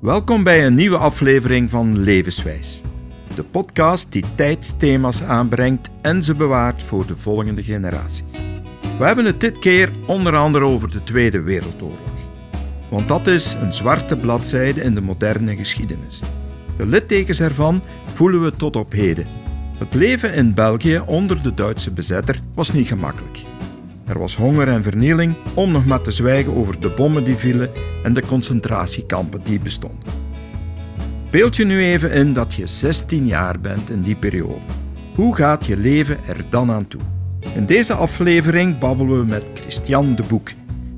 Welkom bij een nieuwe aflevering van Levenswijs. De podcast die tijdsthema's aanbrengt en ze bewaart voor de volgende generaties. We hebben het dit keer onder andere over de Tweede Wereldoorlog. Want dat is een zwarte bladzijde in de moderne geschiedenis. De littekens ervan voelen we tot op heden. Het leven in België onder de Duitse bezetter was niet gemakkelijk. Er was honger en vernieling, om nog maar te zwijgen over de bommen die vielen en de concentratiekampen die bestonden. Beeld je nu even in dat je 16 jaar bent in die periode. Hoe gaat je leven er dan aan toe? In deze aflevering babbelen we met Christian de Boek,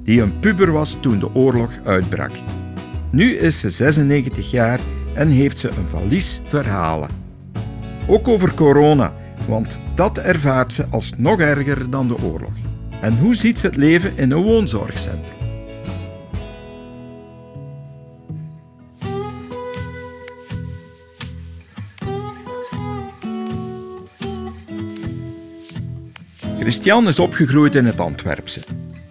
die een puber was toen de oorlog uitbrak. Nu is ze 96 jaar en heeft ze een valies verhalen. Ook over corona, want dat ervaart ze als nog erger dan de oorlog. En hoe ziet ze het leven in een woonzorgcentrum? Christian is opgegroeid in het Antwerpse.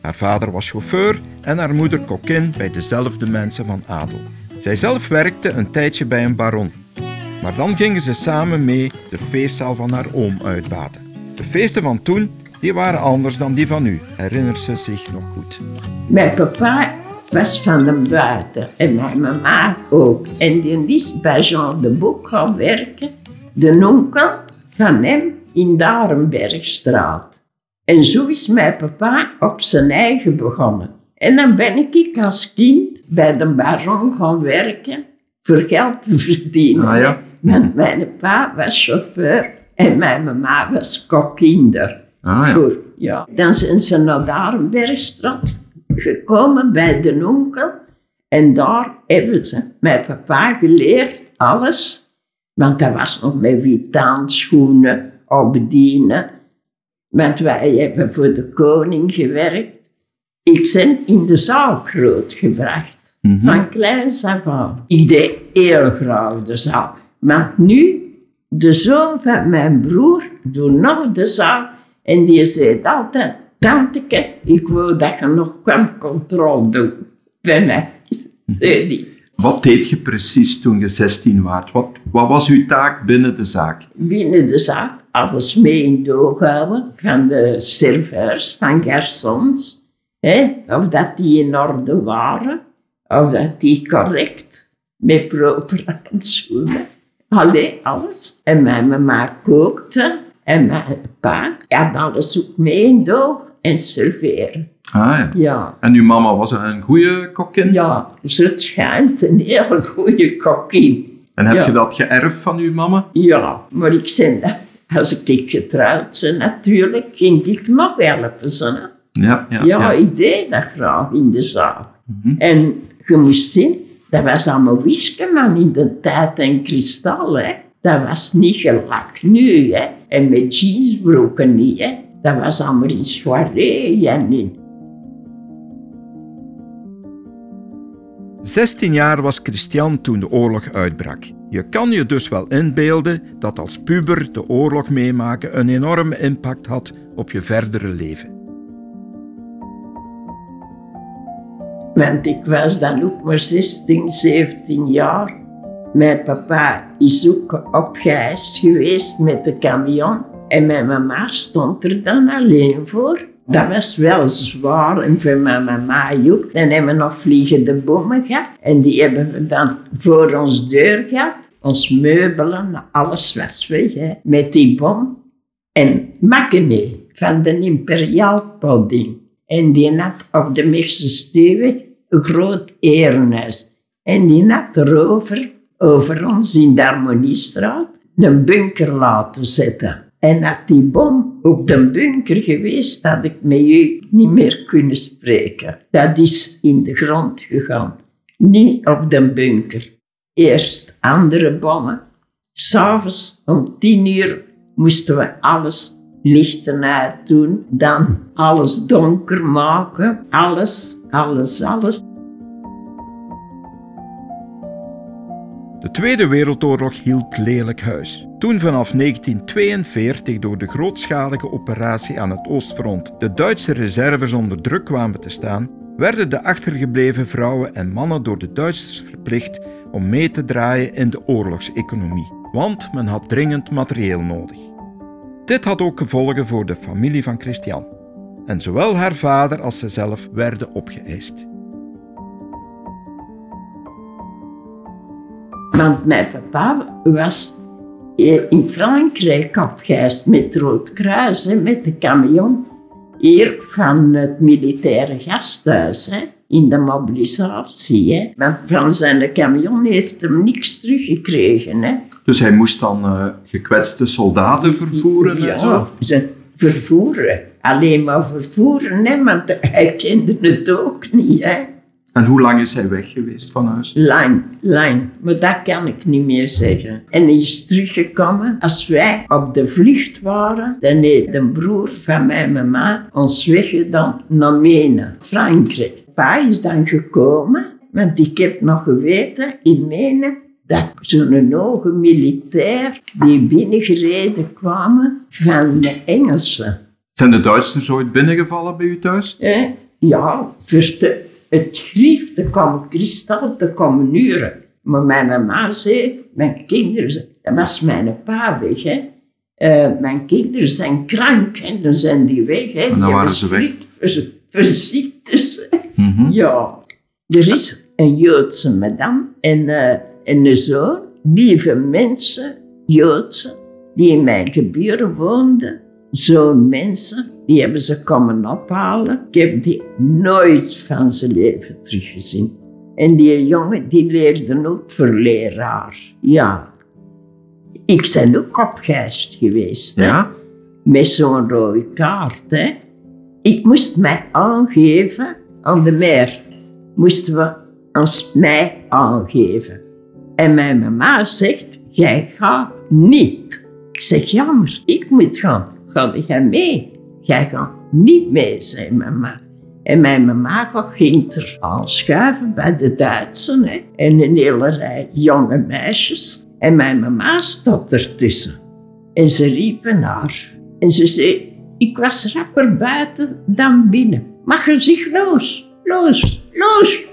Haar vader was chauffeur en haar moeder kokkin bij dezelfde mensen van adel. Zij zelf werkte een tijdje bij een baron. Maar dan gingen ze samen mee de feestzaal van haar oom uitbaten. De feesten van toen die waren anders dan die van u, herinnert ze zich nog goed. Mijn papa was van de buiten en mijn mama ook. En die is bij Jean de Boek gaan werken, de onkel van hem in Darenbergstraat. En zo is mijn papa op zijn eigen begonnen. En dan ben ik als kind bij de baron gaan werken voor geld te verdienen. Ah, ja. Want mijn pa was chauffeur en mijn mama was kokkinder. Ah, ja. Voor, ja. Dan zijn ze naar Darenbergstraat gekomen bij de onkel. En daar hebben ze mijn papa geleerd alles. Want dat was nog met witaanschoenen opdienen. Want wij hebben voor de koning gewerkt. Ik ben in de zaal grootgebracht. Mhm. Van kleins af aan. Ik deed heel graag de zaal. Want nu, de zoon van mijn broer doet nog de zaal. En die zei altijd, tanteke, ik wil dat je nog kwam controle doen bij mij. Zei die. Wat deed je precies toen je 16 was? Wat, wat was uw taak binnen de zaak? Binnen de zaak alles mee in doog houden van de serveurs, van garçons. Hè? Of dat die in orde waren, of dat die correct, met proper handschoenen. Allee, alles. En mijn mama kookte en mijn pa had alles ook mee in doog en serveren. Ah ja. Ja. En uw mama was een goede kokkin? Ja, ze schijnt een hele goede kokkin. En heb Ja. je dat geërfd van uw mama? Ja, maar ik zei, dat als ik getrouwd ben natuurlijk, ging ik nog helpen. Ze, hè. Ja, ja. Ja, ik deed dat graag in de zaak. Mhm. En je moest zien, dat was allemaal wiskeman in de tijd en kristal. Hè. Dat was niet gelijk nu. Hè. En met jeansbroeken niet. Hè. Dat was allemaal in soirée en in 16 jaar was Christian toen de oorlog uitbrak. Je kan je dus wel inbeelden dat als puber de oorlog meemaken een enorme impact had op je verdere leven. Want ik was dan ook maar 16, 17 jaar. Mijn papa is ook opgeëist geweest met de camion. En mijn mama stond er dan alleen voor. Dat was wel zwaar en voor mijn mama ook. Dan hebben we nog vliegende bomen gehad. En die hebben we dan voor ons deur gehad. Ons meubelen, alles was weg hè, met die bom. En Makkene van de Imperiaal Pudding. En die had op de Meerse Steweg een groot erenhuis. En die had erover, over ons in de Harmoniestraat, een bunker laten zetten. En had die bom op de bunker geweest, had ik met u niet meer kunnen spreken. Dat is in de grond gegaan. Niet op de bunker. Eerst andere bommen. S'avonds om tien uur moesten we alles lichten uit doen. Dan alles donker maken. Alles, alles, alles. De Tweede Wereldoorlog hield lelijk huis. Toen vanaf 1942 door de grootschalige operatie aan het Oostfront de Duitse reserves onder druk kwamen te staan, werden de achtergebleven vrouwen en mannen door de Duitsers verplicht om mee te draaien in de oorlogseconomie, want men had dringend materieel nodig. Dit had ook gevolgen voor de familie van Christian. En zowel haar vader als zijzelf werden opgeëist. Want mijn papa was in Frankrijk opgeëist met Rood Kruis, hè, met de camion. Hier van het militaire gasthuis, hè, in de mobilisatie. Hè. Want van zijn camion heeft hem niks teruggekregen. Hè. Dus hij moest dan uh, gekwetste soldaten vervoeren ja, en zo? Ze vervoeren. Alleen maar vervoeren, hè, want hij kende het ook niet. Hè. En hoe lang is hij weg geweest van huis? Lang, lang. Maar dat kan ik niet meer zeggen. En hij is teruggekomen. Als wij op de vlucht waren, dan heeft de broer van mijn mama ons weggedaan naar Menen, Frankrijk. Pa is dan gekomen, want ik heb nog geweten in Menen dat zo'n hoge militair die binnengereden kwamen van de Engelsen. Zijn de Duitsers ooit binnengevallen bij u thuis? Eh? Ja, verste het griefde kwam kristal te komen uren. Maar mijn mama zei, mijn kinderen, dat was mijn pa weg, hè. Uh, mijn kinderen zijn krank en dan zijn die weg. Hè. En dan waren ze weg. Voor, voor ziektes. Mm -hmm. Ja. Er is een Joodse madame en, uh, en een zoon, lieve mensen, Joodse, die in mijn geburen woonden. Zo'n mensen, die hebben ze komen ophalen. Ik heb die nooit van zijn leven teruggezien. En die jongen, die leerde ook voor leraar. Ja. Ik ben ook opgeëist geweest. Hè? Ja? Met zo'n rode kaart. Hè? Ik moest mij aangeven aan de meer. Moesten we ons mij aangeven. En mijn mama zegt, jij gaat niet. Ik zeg, jammer, ik moet gaan. Ga jij mee? Jij gaat niet mee, zei mama. En mijn mama ging er aanschuiven bij de Duitsers hè, en een hele rij jonge meisjes. En mijn mama stond ertussen. En ze riepen haar. En ze zei, ik was rapper buiten dan binnen. Mag je zich los, los, los.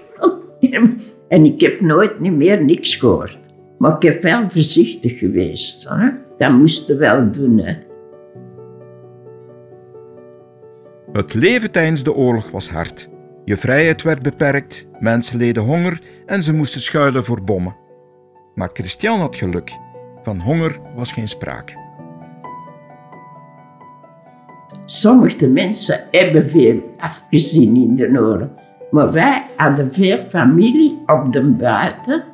En ik heb nooit meer niks gehoord. Maar ik heb wel voorzichtig geweest. Hè? Dat moesten wel doen. Hè? Het leven tijdens de oorlog was hard. Je vrijheid werd beperkt, mensen leden honger en ze moesten schuilen voor bommen. Maar Christian had geluk. Van honger was geen sprake. Sommige mensen hebben veel afgezien in de oorlog. Maar wij hadden veel familie op de buiten.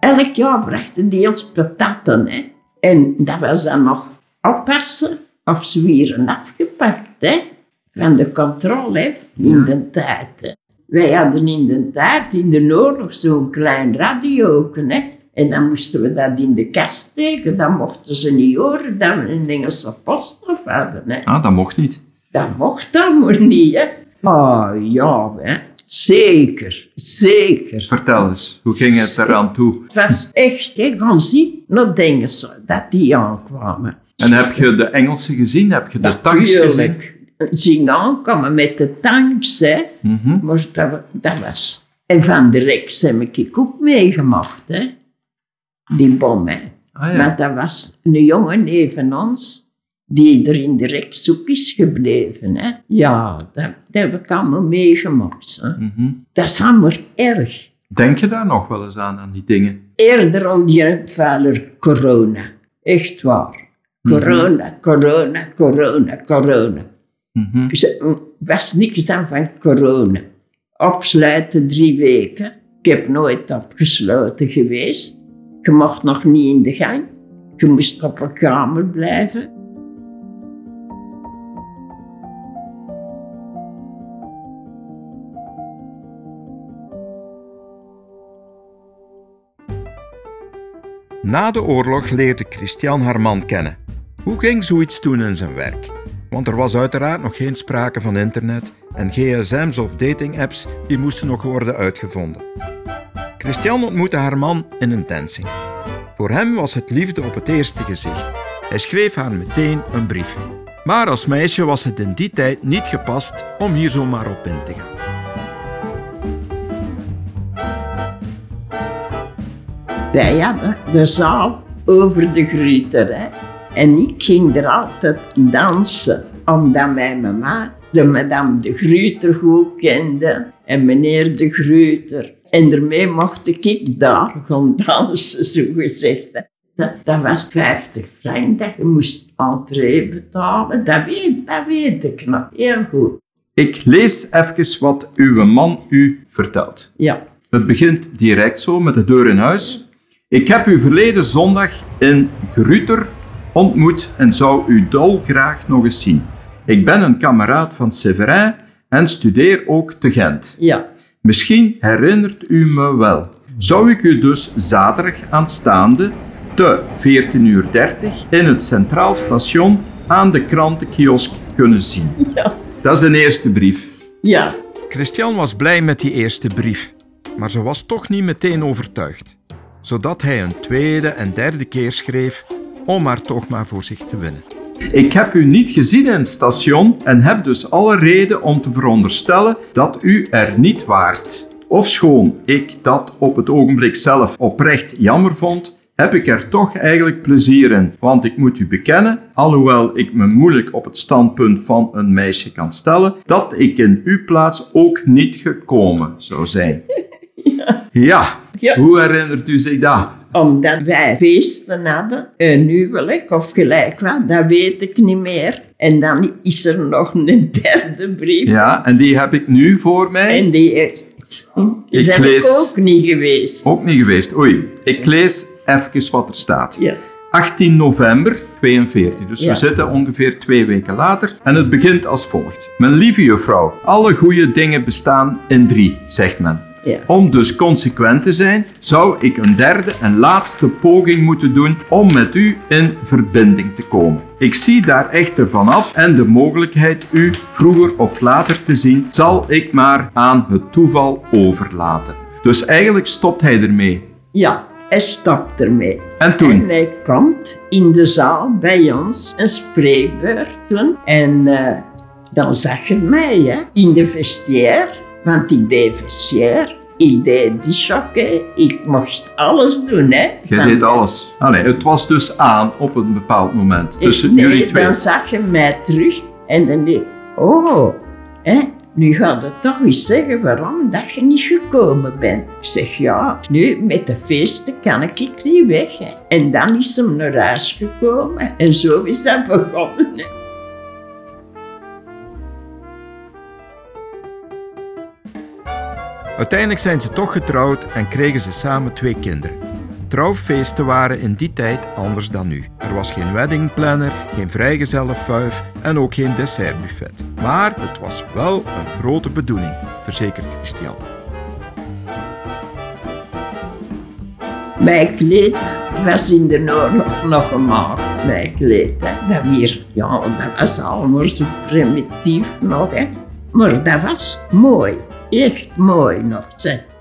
Elk jaar brachten die ons patatten. Hè? En dat was dan nog oppassen of ze werden afgepakt. Hè? Van de controle in de tijd. Wij hadden in de tijd, in de oorlog, zo'n klein radio. Hè? En dan moesten we dat in de kast steken. Dan mochten ze niet horen dat we een Engelse post hadden. Hè? Ah, dat mocht niet. Dat mocht dan maar niet. Hè? Oh ja, hè? zeker, zeker. Vertel eens, hoe ging het eraan toe? Het was echt, ik gaan zien naar de Engelsen, dat die aankwamen. En heb je de Engelsen gezien? Heb je de tanks gezien? Zien aankomen met de tanks. Hè. Mhm. Maar dat, dat, was... En van de Rex heb ik ook meegemaakt, hè. Die bom, hè. Ah, ja. Maar dat was een jongen even ons, die er in de Rex ook is gebleven, hè. Ja, dat, dat heb ik allemaal meegemaakt. Hè. Mhm. Dat is allemaal erg. Denk je daar nog wel eens aan, aan die dingen? Eerder om die vuiler corona. Echt waar. Corona, corona, corona, corona. Mhm. Er was niks dan van corona. Opsluiten drie weken. Ik heb nooit opgesloten geweest. Je mocht nog niet in de gang. Je moest op een kamer blijven. Na de oorlog leerde Christian haar man kennen. Hoe ging zoiets toen in zijn werk? Want er was uiteraard nog geen sprake van internet en gsm's of dating-apps die moesten nog worden uitgevonden. Christian ontmoette haar man in een dancing. Voor hem was het liefde op het eerste gezicht. Hij schreef haar meteen een brief. Maar als meisje was het in die tijd niet gepast om hier zomaar op in te gaan. Wij ja, de zaal over de grieter. Hè? En ik ging er altijd dansen, omdat mijn mama de madame de Gruter goed kende en meneer de Gruter. En daarmee mocht ik daar gaan dansen, zo gezegd. Dat, dat was 50 frank dat je moest entree betalen. Dat weet, dat weet ik nog heel goed. Ik lees even wat uw man u vertelt. Ja, Het begint direct zo met de deur in huis. Ik heb u verleden zondag in Gruter ontmoet en zou u dolgraag nog eens zien. Ik ben een kameraad van Severin en studeer ook te Gent. ja, Misschien herinnert u me wel. Zou ik u dus zaterdag aanstaande te 14.30 uur in het Centraal Station aan de krantenkiosk kunnen zien? ja, Dat is de eerste brief. ja. Christian was blij met die eerste brief, maar ze was toch niet meteen overtuigd. Zodat hij een tweede en derde keer schreef om haar toch maar voor zich te winnen. Ik heb u niet gezien in het station en heb dus alle reden om te veronderstellen dat u er niet waart. Ofschoon ik dat op het ogenblik zelf oprecht jammer vond, heb ik er toch eigenlijk plezier in. Want ik moet u bekennen, alhoewel ik me moeilijk op het standpunt van een meisje kan stellen, dat ik in uw plaats ook niet gekomen zou zijn. Ja, Ja. hoe herinnert u zich dat? Omdat wij feesten hadden, een huwelijk of gelijk wat, dat weet ik niet meer. En dan is er nog een derde brief. Ja, en die heb ik nu voor mij. En die is, Ik lees- ik ook niet geweest. Ook niet geweest. Oei, ik lees even wat er staat. Ja. 18 november 42, dus Ja. we zitten ongeveer twee weken later. En het begint als volgt. Mijn lieve juffrouw, alle goede dingen bestaan in drie, zegt men. Ja. Om dus consequent te zijn, zou ik een derde en laatste poging moeten doen om met u in verbinding te komen. Ik zie daar echter vanaf en de mogelijkheid u vroeger of later te zien, zal ik maar aan het toeval overlaten. Dus eigenlijk stopt hij ermee. Ja, hij stopt ermee. En toen? En hij komt in de zaal bij ons een spreekbeurt doen. En eh, dan zag je mij hè, in de vestiaire, want ik deed vestiaire. Ik deed die chokken, ik mocht alles doen. Hè, Je Van- deed alles. Allee, het was dus aan op een bepaald moment tussen nee, jullie twee. dan zag je mij terug en dan dacht oh, hè, nu gaat het toch eens zeggen waarom dat je niet gekomen bent. Ik zeg, ja, nu met de feesten kan ik niet weg. Hè. En dan is hem naar huis gekomen en zo is dat begonnen. Uiteindelijk zijn ze toch getrouwd en kregen ze samen twee kinderen. Trouwfeesten waren in die tijd anders dan nu. Er was geen weddingplanner, geen vrijgezellenfuif en ook geen dessertbuffet. Maar het was wel een grote bedoeling, verzekert Christian. Mijn kleed was in de oorlog nog gemaakt. Mijn kleed, hè. dat weer, ja, dat was allemaal zo primitief nog, hè. Maar dat was mooi, echt mooi nog.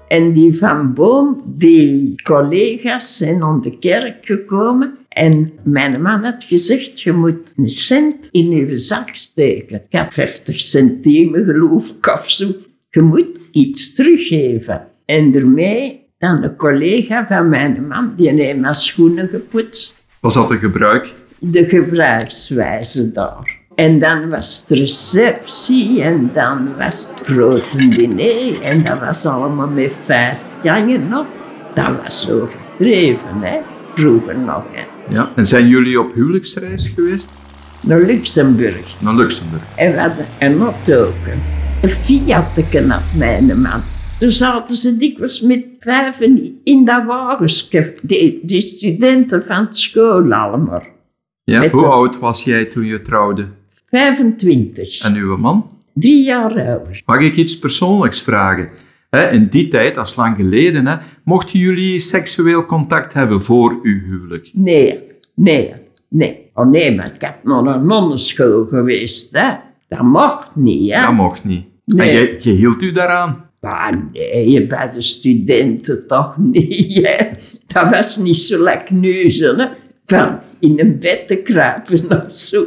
En die van Boom, die collega's zijn om de kerk gekomen en mijn man had gezegd, je moet een cent in je zak steken. Ik had 50 centimen geloof ik of zo. Je moet iets teruggeven. En daarmee dan een collega van mijn man, die heeft mijn schoenen gepoetst. Was dat een gebruik? De gebruikswijze daar. En dan was het receptie en dan was het grote diner en dat was allemaal met vijf gangen nog. Dat was overdreven, hè. Vroeger nog, hè. Ja. En zijn jullie op huwelijksreis geweest? Naar Luxemburg. Naar Luxemburg. En we hadden een auto. Een Fiatje had mijn man. Toen zaten ze dikwijls met vijven in dat wagensje. Die, die studenten van de school allemaal. Ja. Met Hoe de- oud was jij toen je trouwde? 25. En uw man? Drie jaar ouder. Mag ik iets persoonlijks vragen? In die tijd, dat is lang geleden, hè, mochten jullie seksueel contact hebben voor uw huwelijk? Nee, nee, nee. Oh nee, maar ik heb naar een nonnenschool geweest, hè. Dat mocht niet, hè. Dat mocht niet. Nee. En jij, jij hield u daaraan? Maar nee, bij de studenten toch niet, hè. Dat was niet zo lekker nu, hè. Van in een bed te kruipen of zo.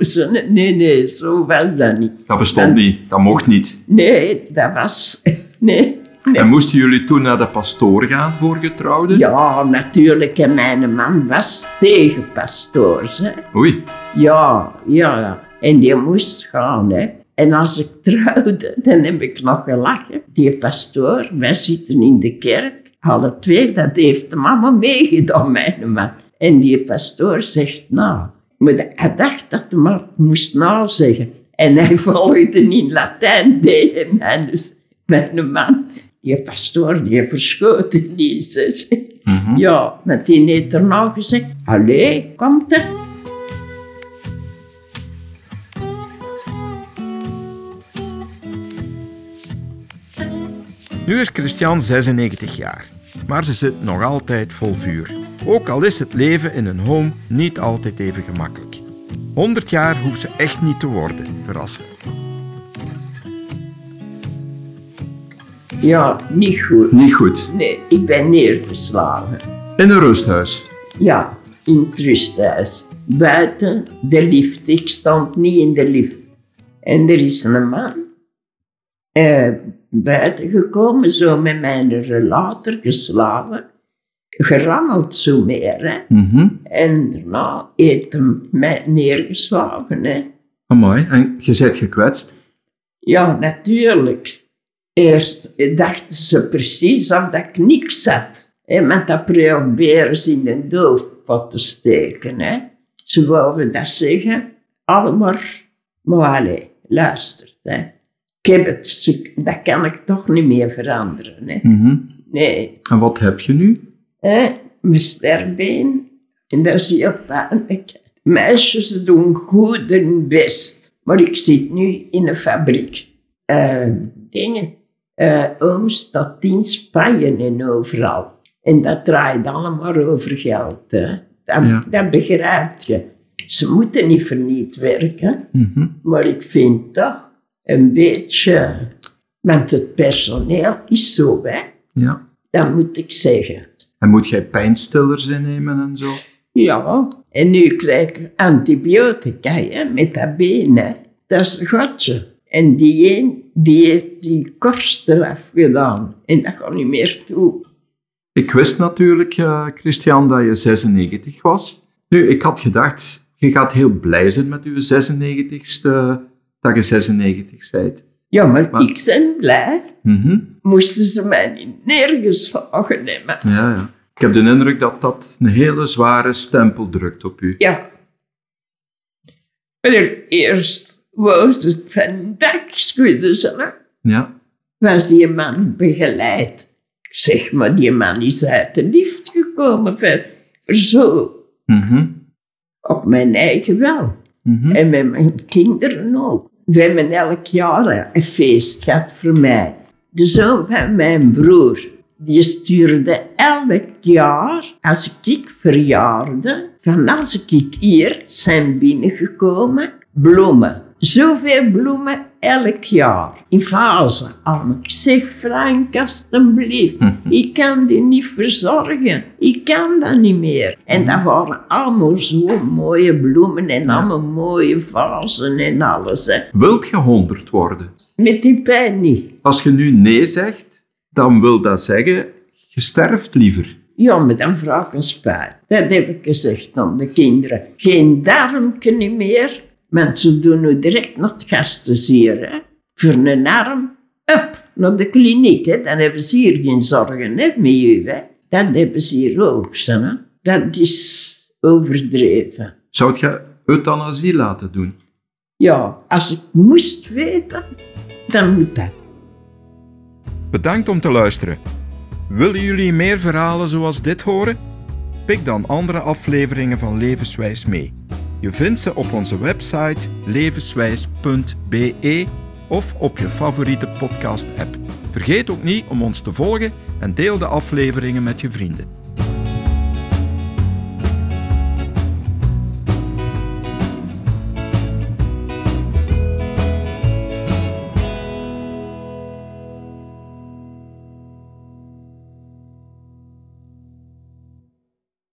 Nee, nee, zo was dat niet. Dat bestond niet. Dat mocht niet. Nee, dat was... Nee, En moesten jullie toen naar de pastoor gaan voor getrouwden? Ja, natuurlijk. En mijn man was tegen pastoors. Hè. Oei. Ja, ja, ja. En die moest gaan. Hè. En als ik trouwde, dan heb ik nog gelachen. Die pastoor, wij zitten in de kerk, alle twee, dat heeft de mama meegedaan, mijn man. En die pastoor zegt nou. Maar hij dacht dat de man moest nou zeggen. En hij volgde in Latijn tegen mij. Dus mijn man, die pastoor, die verschoten is. Mhm. Ja, met die heeft er nou gezegd, allee, komt er. Nu is Christian 96 jaar, maar ze zit nog altijd vol vuur. Ook al is het leven in een home niet altijd even gemakkelijk. 100 jaar hoeft ze echt niet te worden, verrassen. Ja, niet goed. Niet goed. Nee, ik ben neergeslagen. In een rusthuis. Ja, in het rusthuis. Buiten de lift. Ik stond niet in de lift. En er is een man eh, buiten gekomen, zo met mijn relator geslagen. Gerammeld zo meer, hè. Mhm. En daarna heeft hem mij neergeslagen, hè. Amai, en je bent gekwetst? Ja, natuurlijk. Eerst dachten ze precies of dat ik niks had. Hè, met dat proberen ze in de doofpot te steken. Hè. Ze wouden dat zeggen. Allemaal, maar allez, luistert. Hè. Ik heb het, dat kan ik toch niet meer veranderen. Hè. Mhm. Nee, En wat heb je nu? Hè. mijn sterbeen. En dat is heel pijnlijk. Meisjes doen goed hun best. Maar ik zit nu in een fabriek. Eh, dingen. Eh ooms tot in Spanje en overal. En dat draait allemaal over geld. Hè. Dat, Ja. dat begrijp je. Ze moeten niet voor niet werken. Mhm. Maar ik vind toch een beetje... Want het personeel is zo, hè. Ja. Dat moet ik zeggen. En moet jij pijnstillers innemen en zo? Ja, en nu krijg ik antibiotica hè, met dat been. Hè. Dat is een gotje. En die een, die heeft die korst eraf gedaan. En dat gaat niet meer toe. Ik wist natuurlijk, eh, Christian, dat je 96 was. Nu, ik had gedacht, je gaat heel blij zijn met je 96ste, dat je 96 bent. Ja, maar, Maar- ik ben blij. Mhm. Moesten ze mij niet neergeslagen hebben. Ja, ja. Ik heb de indruk dat dat een hele zware stempel drukt op u. Ja. Eerst was het van dak schudden ze. Ja. Was die man begeleid. Zeg maar, die man is uit de lift gekomen. Zo. Mhm. Op mijn eigen wel. Mhm. En met mijn kinderen ook. We hebben elk jaar een feest gehad voor mij. De zoon van mijn broer, die stuurde elk jaar, als ik verjaarde, van als ik hier zijn binnengekomen, bloemen. Zoveel bloemen elk jaar, in fase. allemaal. Ik zeg, Frank, alstublieft, ik kan die niet verzorgen. Ik kan dat niet meer. En dat waren allemaal zo mooie bloemen en allemaal mooie vazen en alles. Hè. Wilt je 100 worden? Met die pijn niet. Als je nu nee zegt, dan wil dat zeggen, je sterft liever. Ja, maar dan vraag ik een spuit. Dat heb ik gezegd aan de kinderen. Geen darmke niet Mensen doen nu direct naar het gastenzier. Hè. Voor een arm, up, naar de kliniek. Hè. Dan hebben ze hier geen zorgen hè, met u. Hè. Dat hebben ze hier ook. Hè. Dat is overdreven. Zou je euthanasie laten doen? Ja, als ik moest weten, dan moet dat. Bedankt om te luisteren. Willen jullie meer verhalen zoals dit horen? Pik dan andere afleveringen van Levenswijs mee. Je vindt ze op onze website levenswijs.be of op je favoriete podcast-app. Vergeet ook niet om ons te volgen en deel de afleveringen met je vrienden.